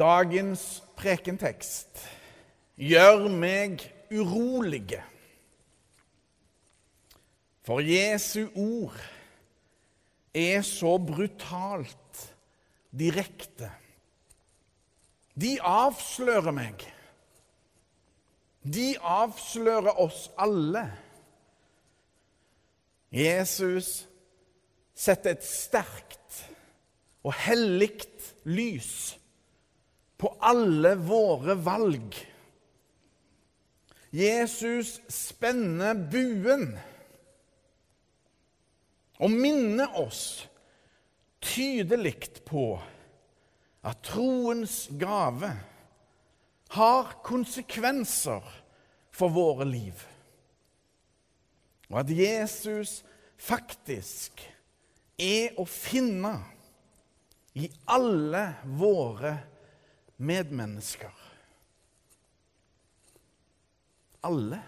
Dagens prekentekst gjør meg urolige. For Jesu ord er så brutalt direkte. De avslører meg. De avslører oss alle. Jesus setter et sterkt og hellig lys på alle våre valg. Jesus spenner buen og minner oss tydelig på at troens gave har konsekvenser for våre liv. Og at Jesus faktisk er å finne i alle våre medmennesker. Alle.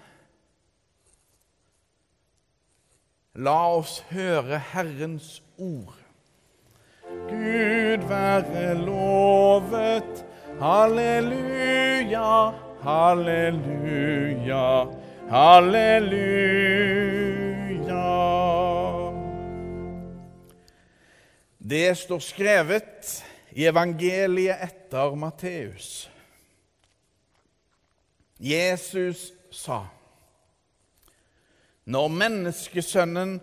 La oss høre Herrens ord. Gud være lovet. Halleluja, halleluja, halleluja. Det står skrevet i evangeliet etter Matteus. Jesus sa Når menneskesønnen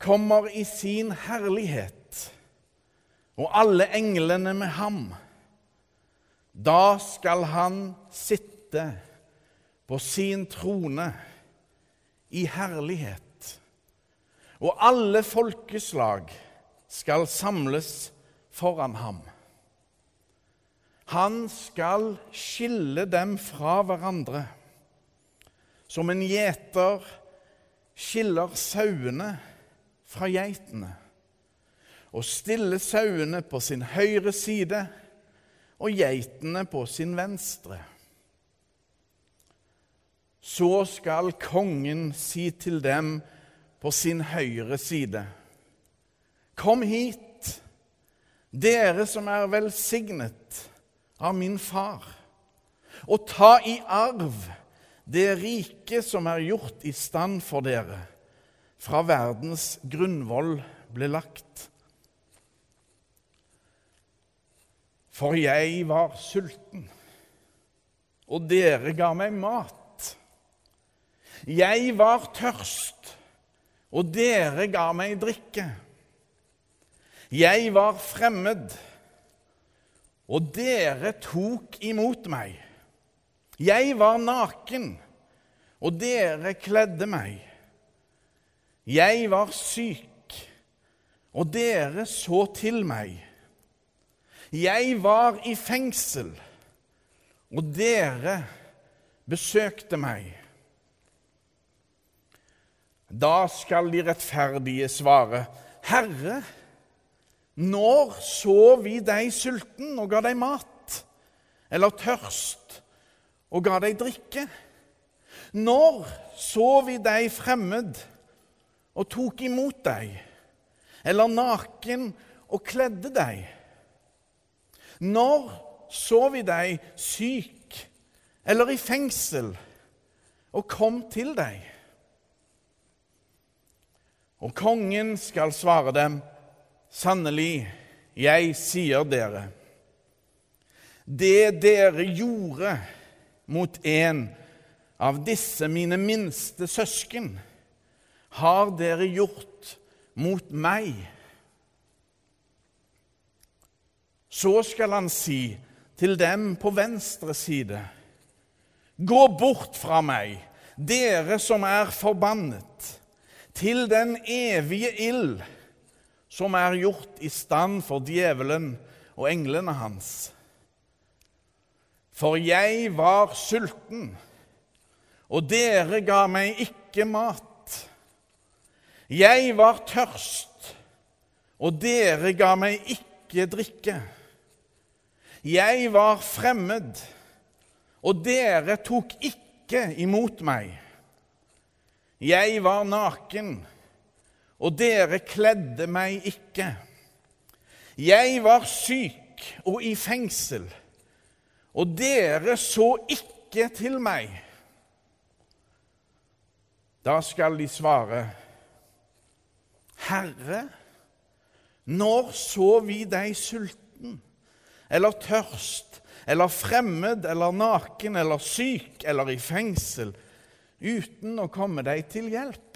kommer i sin herlighet, og alle englene med ham, da skal han sitte på sin trone i herlighet, og alle folkeslag skal samles foran ham. Han skal skille dem fra hverandre, som en gjeter skiller sauene fra geitene, og stille sauene på sin høyre side og geitene på sin venstre. Så skal kongen si til dem på sin høyre side.: Kom hit, dere som er velsignet av min far, og ta i arv det rike som er gjort i stand for dere fra verdens grunnvoll ble lagt. For jeg var sulten, og dere ga meg mat. Jeg var tørst, og dere ga meg drikke. Jeg var fremmed, og dere tok imot meg. Jeg var naken, og dere kledde meg. Jeg var syk, og dere så til meg. Jeg var i fengsel, og dere besøkte meg. Da skal de rettferdige svare, Herre, når så vi deg sulten og ga deg mat, eller tørst og ga deg drikke? Når så vi deg fremmed og tok imot deg, eller naken og kledde deg? Når så vi deg syk eller i fengsel og kom til deg? Og kongen skal svare dem, sannelig, jeg sier dere, det dere gjorde mot en av disse mine minste søsken, har dere gjort mot meg. Så skal han si til dem på venstre side.: Gå bort fra meg, dere som er forbannet, til den evige ild som er gjort i stand for djevelen og englene hans. For jeg var sulten, og dere ga meg ikke mat. Jeg var tørst, og dere ga meg ikke drikke. Jeg var fremmed, og dere tok ikke imot meg. Jeg var naken, og dere kledde meg ikke. Jeg var syk og i fengsel, og dere så ikke til meg. Da skal de svare, Herre, når så vi deg sulten eller tørst eller fremmed eller naken eller syk eller i fengsel uten å komme deg til hjelp?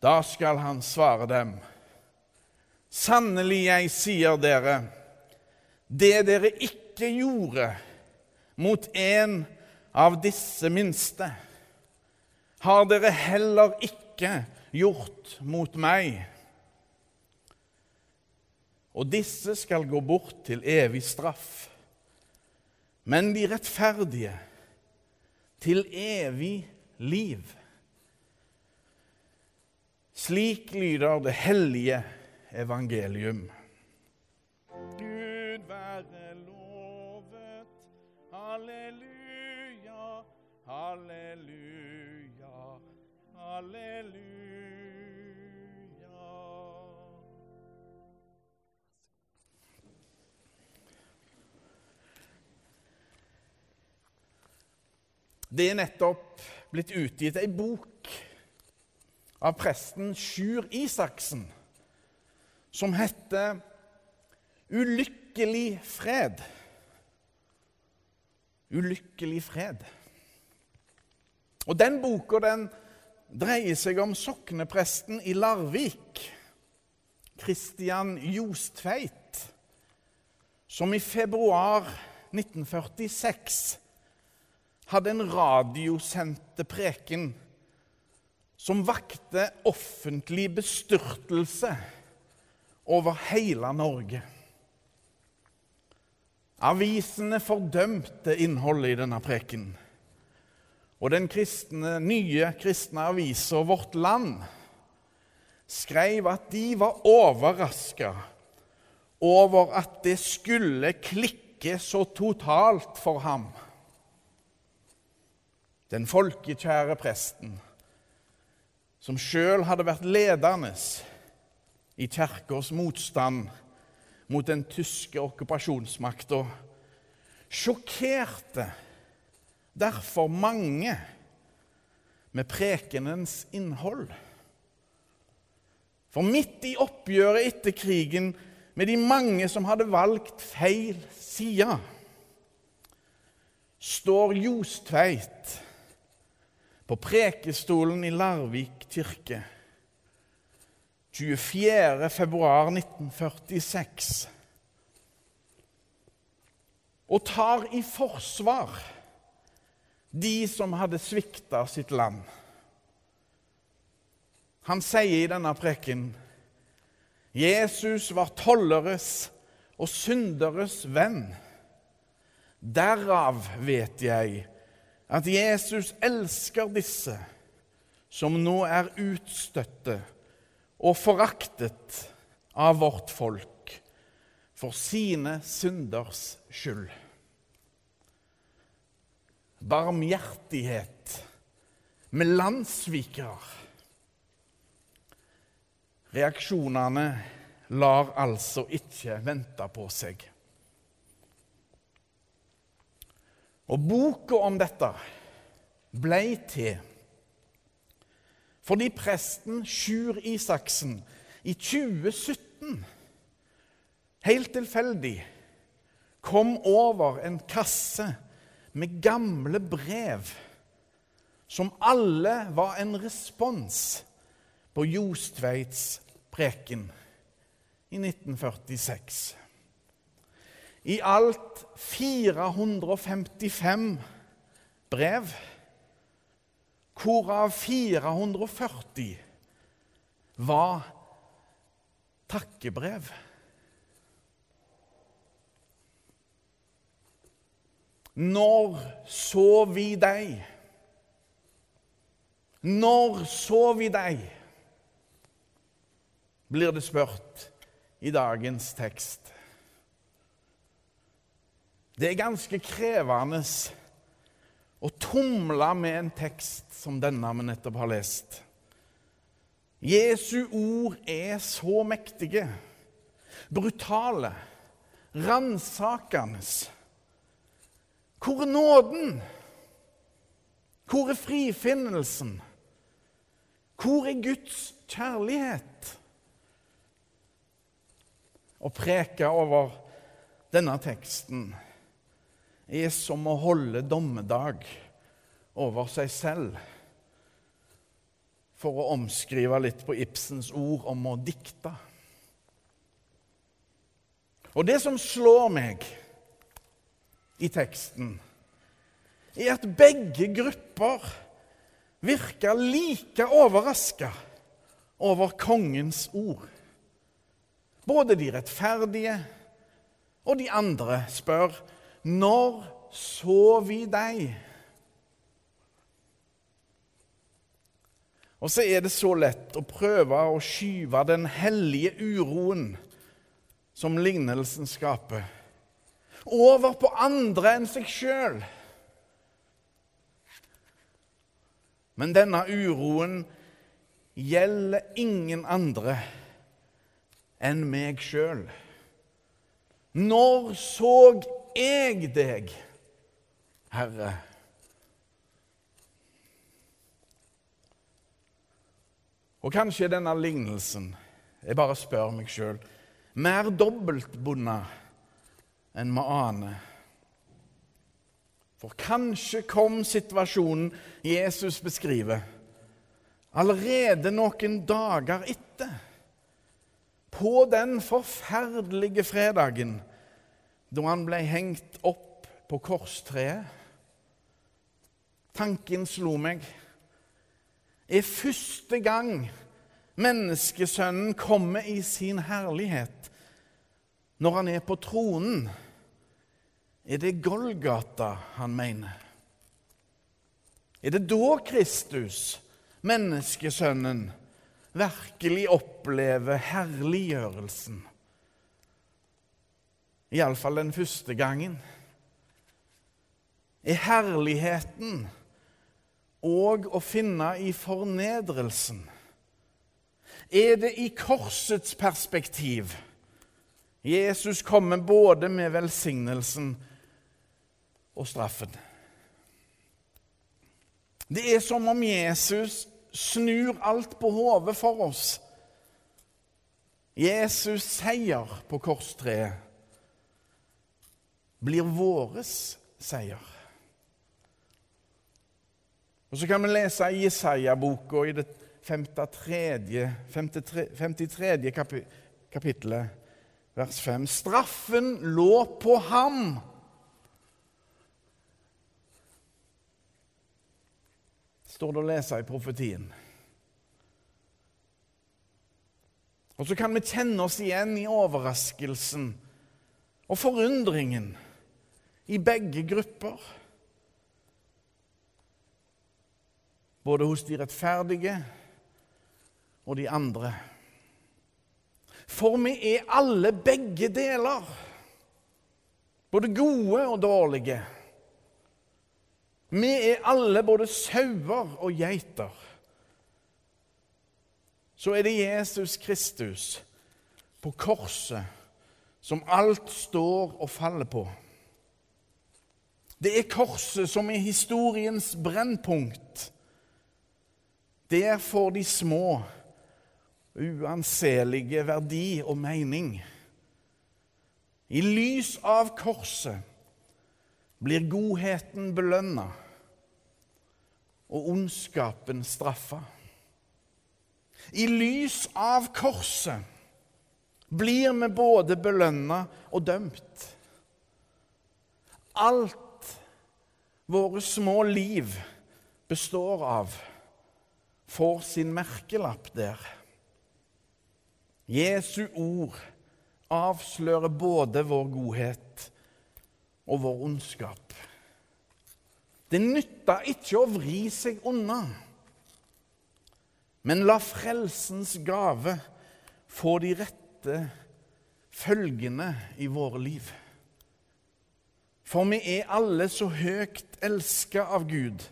Da skal han svare dem, Sannelig, jeg sier dere, det dere ikke gjorde mot en av disse minste, har dere heller ikke gjort mot meg. Og disse skal gå bort til evig straff, men de rettferdige til evig liv. Slik lyder det hellige evangelium. Gud være lovet. Halleluja, halleluja, halleluja. Det er nettopp blitt utgitt ei bok av presten Sjur Isaksen som heter 'Ulykkelig fred'. Ulykkelig fred. Og Den boka den dreier seg om soknepresten i Larvik, Kristian Jostveit, som i februar 1946 hadde en radiosendte preken som vakte offentlig bestyrtelse over hele Norge. Avisene fordømte innholdet i denne preken. Og den kristne, nye kristne avisa Vårt Land skrev at de var overraska over at det skulle klikke så totalt for ham. Den folkekjære presten, som sjøl hadde vært ledende i kirkas motstand mot den tyske okkupasjonsmakta, sjokkerte derfor mange med prekenens innhold. For midt i oppgjøret etter krigen med de mange som hadde valgt feil side, står Jostveit på prekestolen i Larvik kirke 24. februar 1946 og tar i forsvar de som hadde svikta sitt land. Han sier i denne preken Jesus var tolleres og synderes venn. Derav vet jeg at Jesus elsker disse som nå er utstøtte og foraktet av vårt folk for sine synders skyld. Barmhjertighet med landssvikere. Reaksjonene lar altså ikke vente på seg. Og boka om dette ble til fordi presten Sjur Isaksen i 2017 helt tilfeldig kom over en kasse med gamle brev som alle var en respons på Jostveits preken i 1946. I alt 455 brev hvorav 440 var takkebrev. Når så vi deg? Når så vi deg? blir det spurt i dagens tekst. Det er ganske krevende å tumle med en tekst som denne vi nettopp har lest. Jesu ord er så mektige, brutale, ransakende. Hvor er nåden? Hvor er frifinnelsen? Hvor er Guds kjærlighet? Å preke over denne teksten er som å holde dommedag over seg selv. For å omskrive litt på Ibsens ord om å dikte. Og det som slår meg i teksten, er at begge grupper virker like overraska over kongens ord. Både de rettferdige og de andre spør når så vi deg? Og så er det så lett å prøve å skyve den hellige uroen som lignelsen skaper, over på andre enn seg sjøl. Men denne uroen gjelder ingen andre enn meg sjøl. Når så jeg deg, Herre? Og kanskje denne lignelsen, jeg bare spør meg sjøl, mer dobbeltbundet enn vi aner. For kanskje kom situasjonen Jesus beskriver, allerede noen dager etter. På den forferdelige fredagen da han ble hengt opp på korstreet. Tanken slo meg er første gang menneskesønnen kommer i sin herlighet. Når han er på tronen, er det Golgata han mener. Er det da Kristus, menneskesønnen, virkelig opplever herliggjørelsen? Iallfall den første gangen. Er herligheten òg å finne i fornedrelsen? Er det i korsets perspektiv Jesus kommer både med velsignelsen og straffen? Det er som om Jesus snur alt på hodet for oss. Jesus' seier på korstreet blir våres seier. Og Så kan vi lese i Jesaja-boka i det 53. 53. kapittelet, vers 5. Straffen lå på ham. står det å lese i profetien. Og så kan vi kjenne oss igjen i overraskelsen og forundringen i begge grupper. Både hos de rettferdige og de andre. For vi er alle begge deler, både gode og dårlige. Vi er alle både sauer og geiter. Så er det Jesus Kristus på korset som alt står og faller på. Det er korset som er historiens brennpunkt. Der får de små uanselige verdi og mening. I lys av korset blir godheten belønna og ondskapen straffa. I lys av korset blir vi både belønna og dømt. Alt våre små liv består av, får sin merkelapp der. Jesu ord avslører både vår godhet og vår ondskap. Det nytter ikke å vri seg unna, men la frelsens gave få de rette følgene i våre liv. For vi er alle så høyt elska av Gud.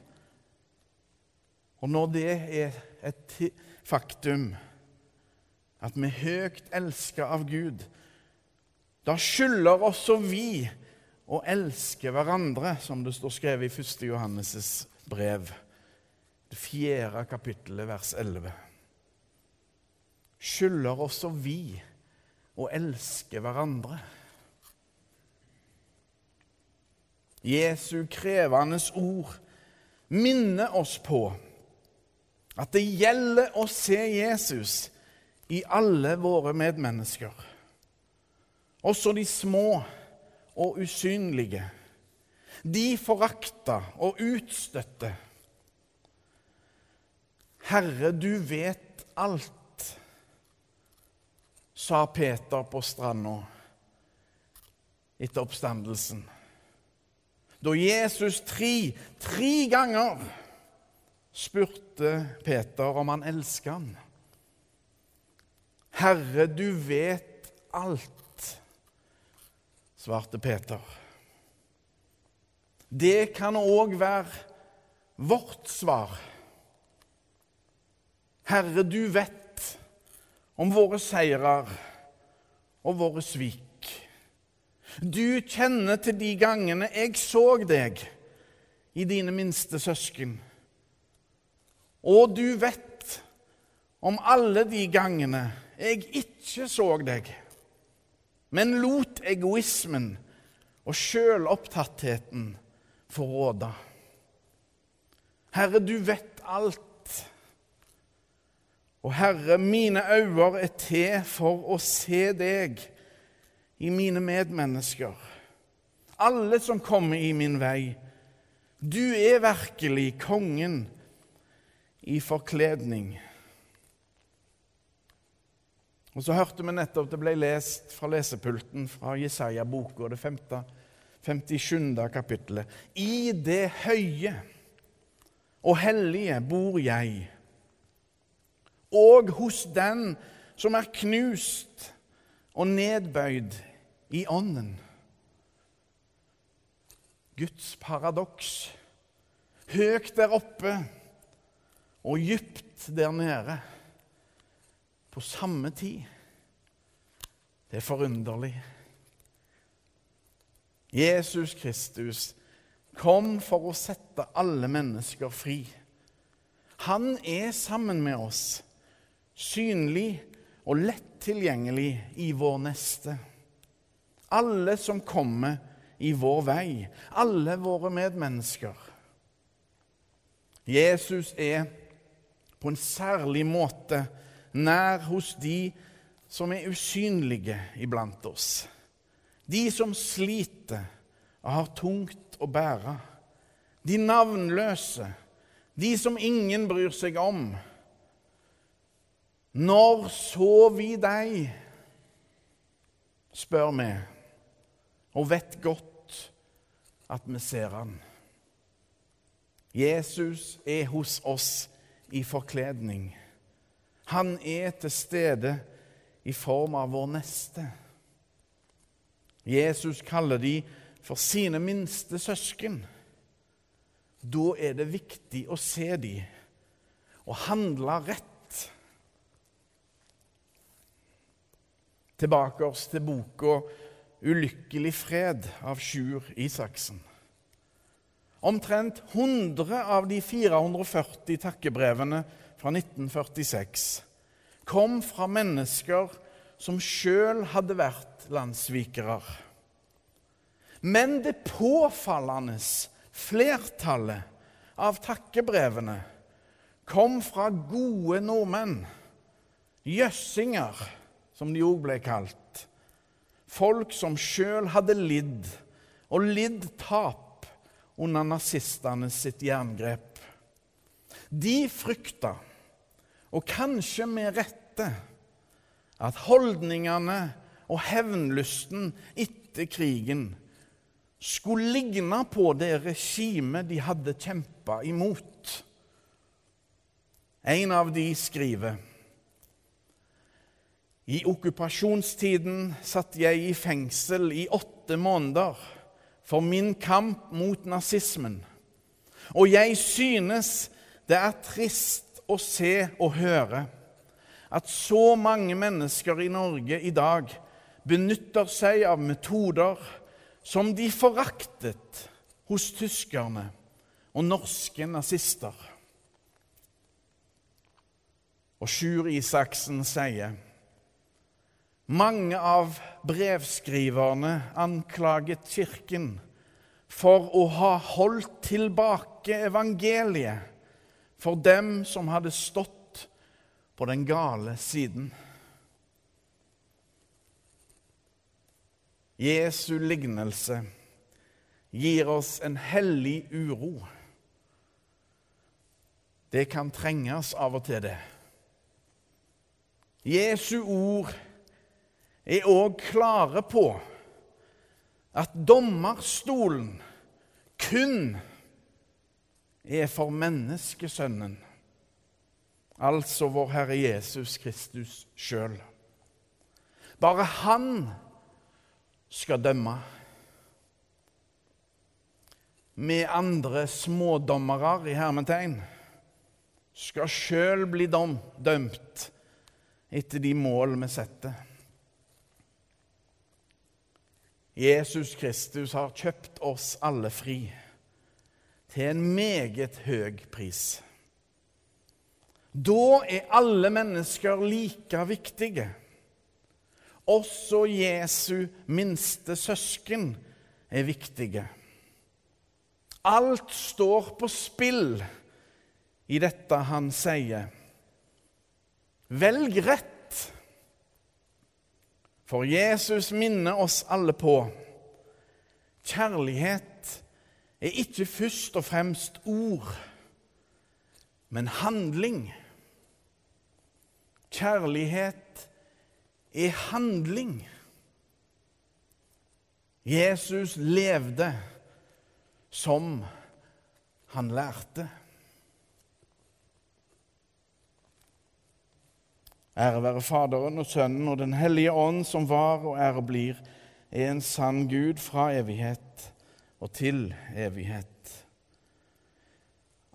Og når det er et faktum at vi er høyt elska av Gud, Da skylder også vi å elske hverandre, som det står skrevet i 1. Johannes' brev, det fjerde kapittelet, vers 11. Skylder også vi å elske hverandre. Jesu krevende ord minner oss på at det gjelder å se Jesus i alle våre medmennesker, også de små og usynlige, de forakta og utstøtte. Herre, du vet alt, sa Peter på stranda etter oppstandelsen. Da Jesus tre, tre ganger spurte Peter om han elsket han. Herre, du vet alt, svarte Peter. Det kan òg være vårt svar. Herre, du vet om våre seirer og våre svik. Du kjenner til de gangene jeg så deg i dine minste søsken. Og du vet om alle de gangene jeg ikke så deg, men lot egoismen og sjølopptattheten få råde. Herre, du vet alt. Og Herre, mine øyne er til for å se deg i mine medmennesker, alle som kommer i min vei. Du er virkelig kongen i forkledning. Og så hørte vi nettopp det ble lest fra lesepulten fra Jesaja-boka, det 57. kapittelet. I det høye og hellige bor jeg, og hos den som er knust og nedbøyd i ånden. Guds paradoks. Høyt der oppe og dypt der nede på samme tid. Det er forunderlig. Jesus Kristus kom for å sette alle mennesker fri. Han er sammen med oss, synlig og lett tilgjengelig i vår neste. Alle som kommer i vår vei, alle våre medmennesker. Jesus er på en særlig måte nær hos de som er usynlige iblant oss. De som sliter og har tungt å bære. De navnløse. De som ingen bryr seg om. Når så vi deg? spør vi, og vet godt at vi ser han. Jesus er hos oss i forkledning. Han er til stede i form av vår neste. Jesus kaller de for sine minste søsken. Da er det viktig å se de og handle rett tilbake oss til boka 'Ulykkelig fred' av Sjur Isaksen. Omtrent 100 av de 440 takkebrevene fra 1946 kom fra mennesker som sjøl hadde vært landssvikere. Men det påfallende flertallet av takkebrevene kom fra gode nordmenn, jøssinger som de òg ble kalt. Folk som sjøl hadde lidd, og lidd tap under nazistene sitt jerngrep. De frykta, og kanskje med rette, at holdningene og hevnlysten etter krigen skulle ligne på det regimet de hadde kjempa imot. En av de skriver i okkupasjonstiden satt jeg i fengsel i åtte måneder for min kamp mot nazismen. Og jeg synes det er trist å se og høre at så mange mennesker i Norge i dag benytter seg av metoder som de foraktet hos tyskerne og norske nazister. Og Sjur Isaksen sier mange av brevskriverne anklaget Kirken for å ha holdt tilbake evangeliet for dem som hadde stått på den gale siden. Jesu lignelse gir oss en hellig uro. Det kan trenges av og til, det. Jesu ord er òg klare på at dommerstolen kun er for menneskesønnen, altså vår Herre Jesus Kristus sjøl. Bare han skal dømme. Vi andre smådommere i hermetegn skal sjøl bli dømt etter de mål vi setter. Jesus Kristus har kjøpt oss alle fri til en meget høy pris. Da er alle mennesker like viktige. Også Jesu minste søsken er viktige. Alt står på spill i dette han sier. Velg rett. For Jesus minner oss alle på kjærlighet er ikke først og fremst ord, men handling. Kjærlighet er handling. Jesus levde som han lærte. Ære være Faderen og Sønnen og Den hellige ånd, som var og og blir, er en sann Gud fra evighet og til evighet.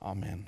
Amen.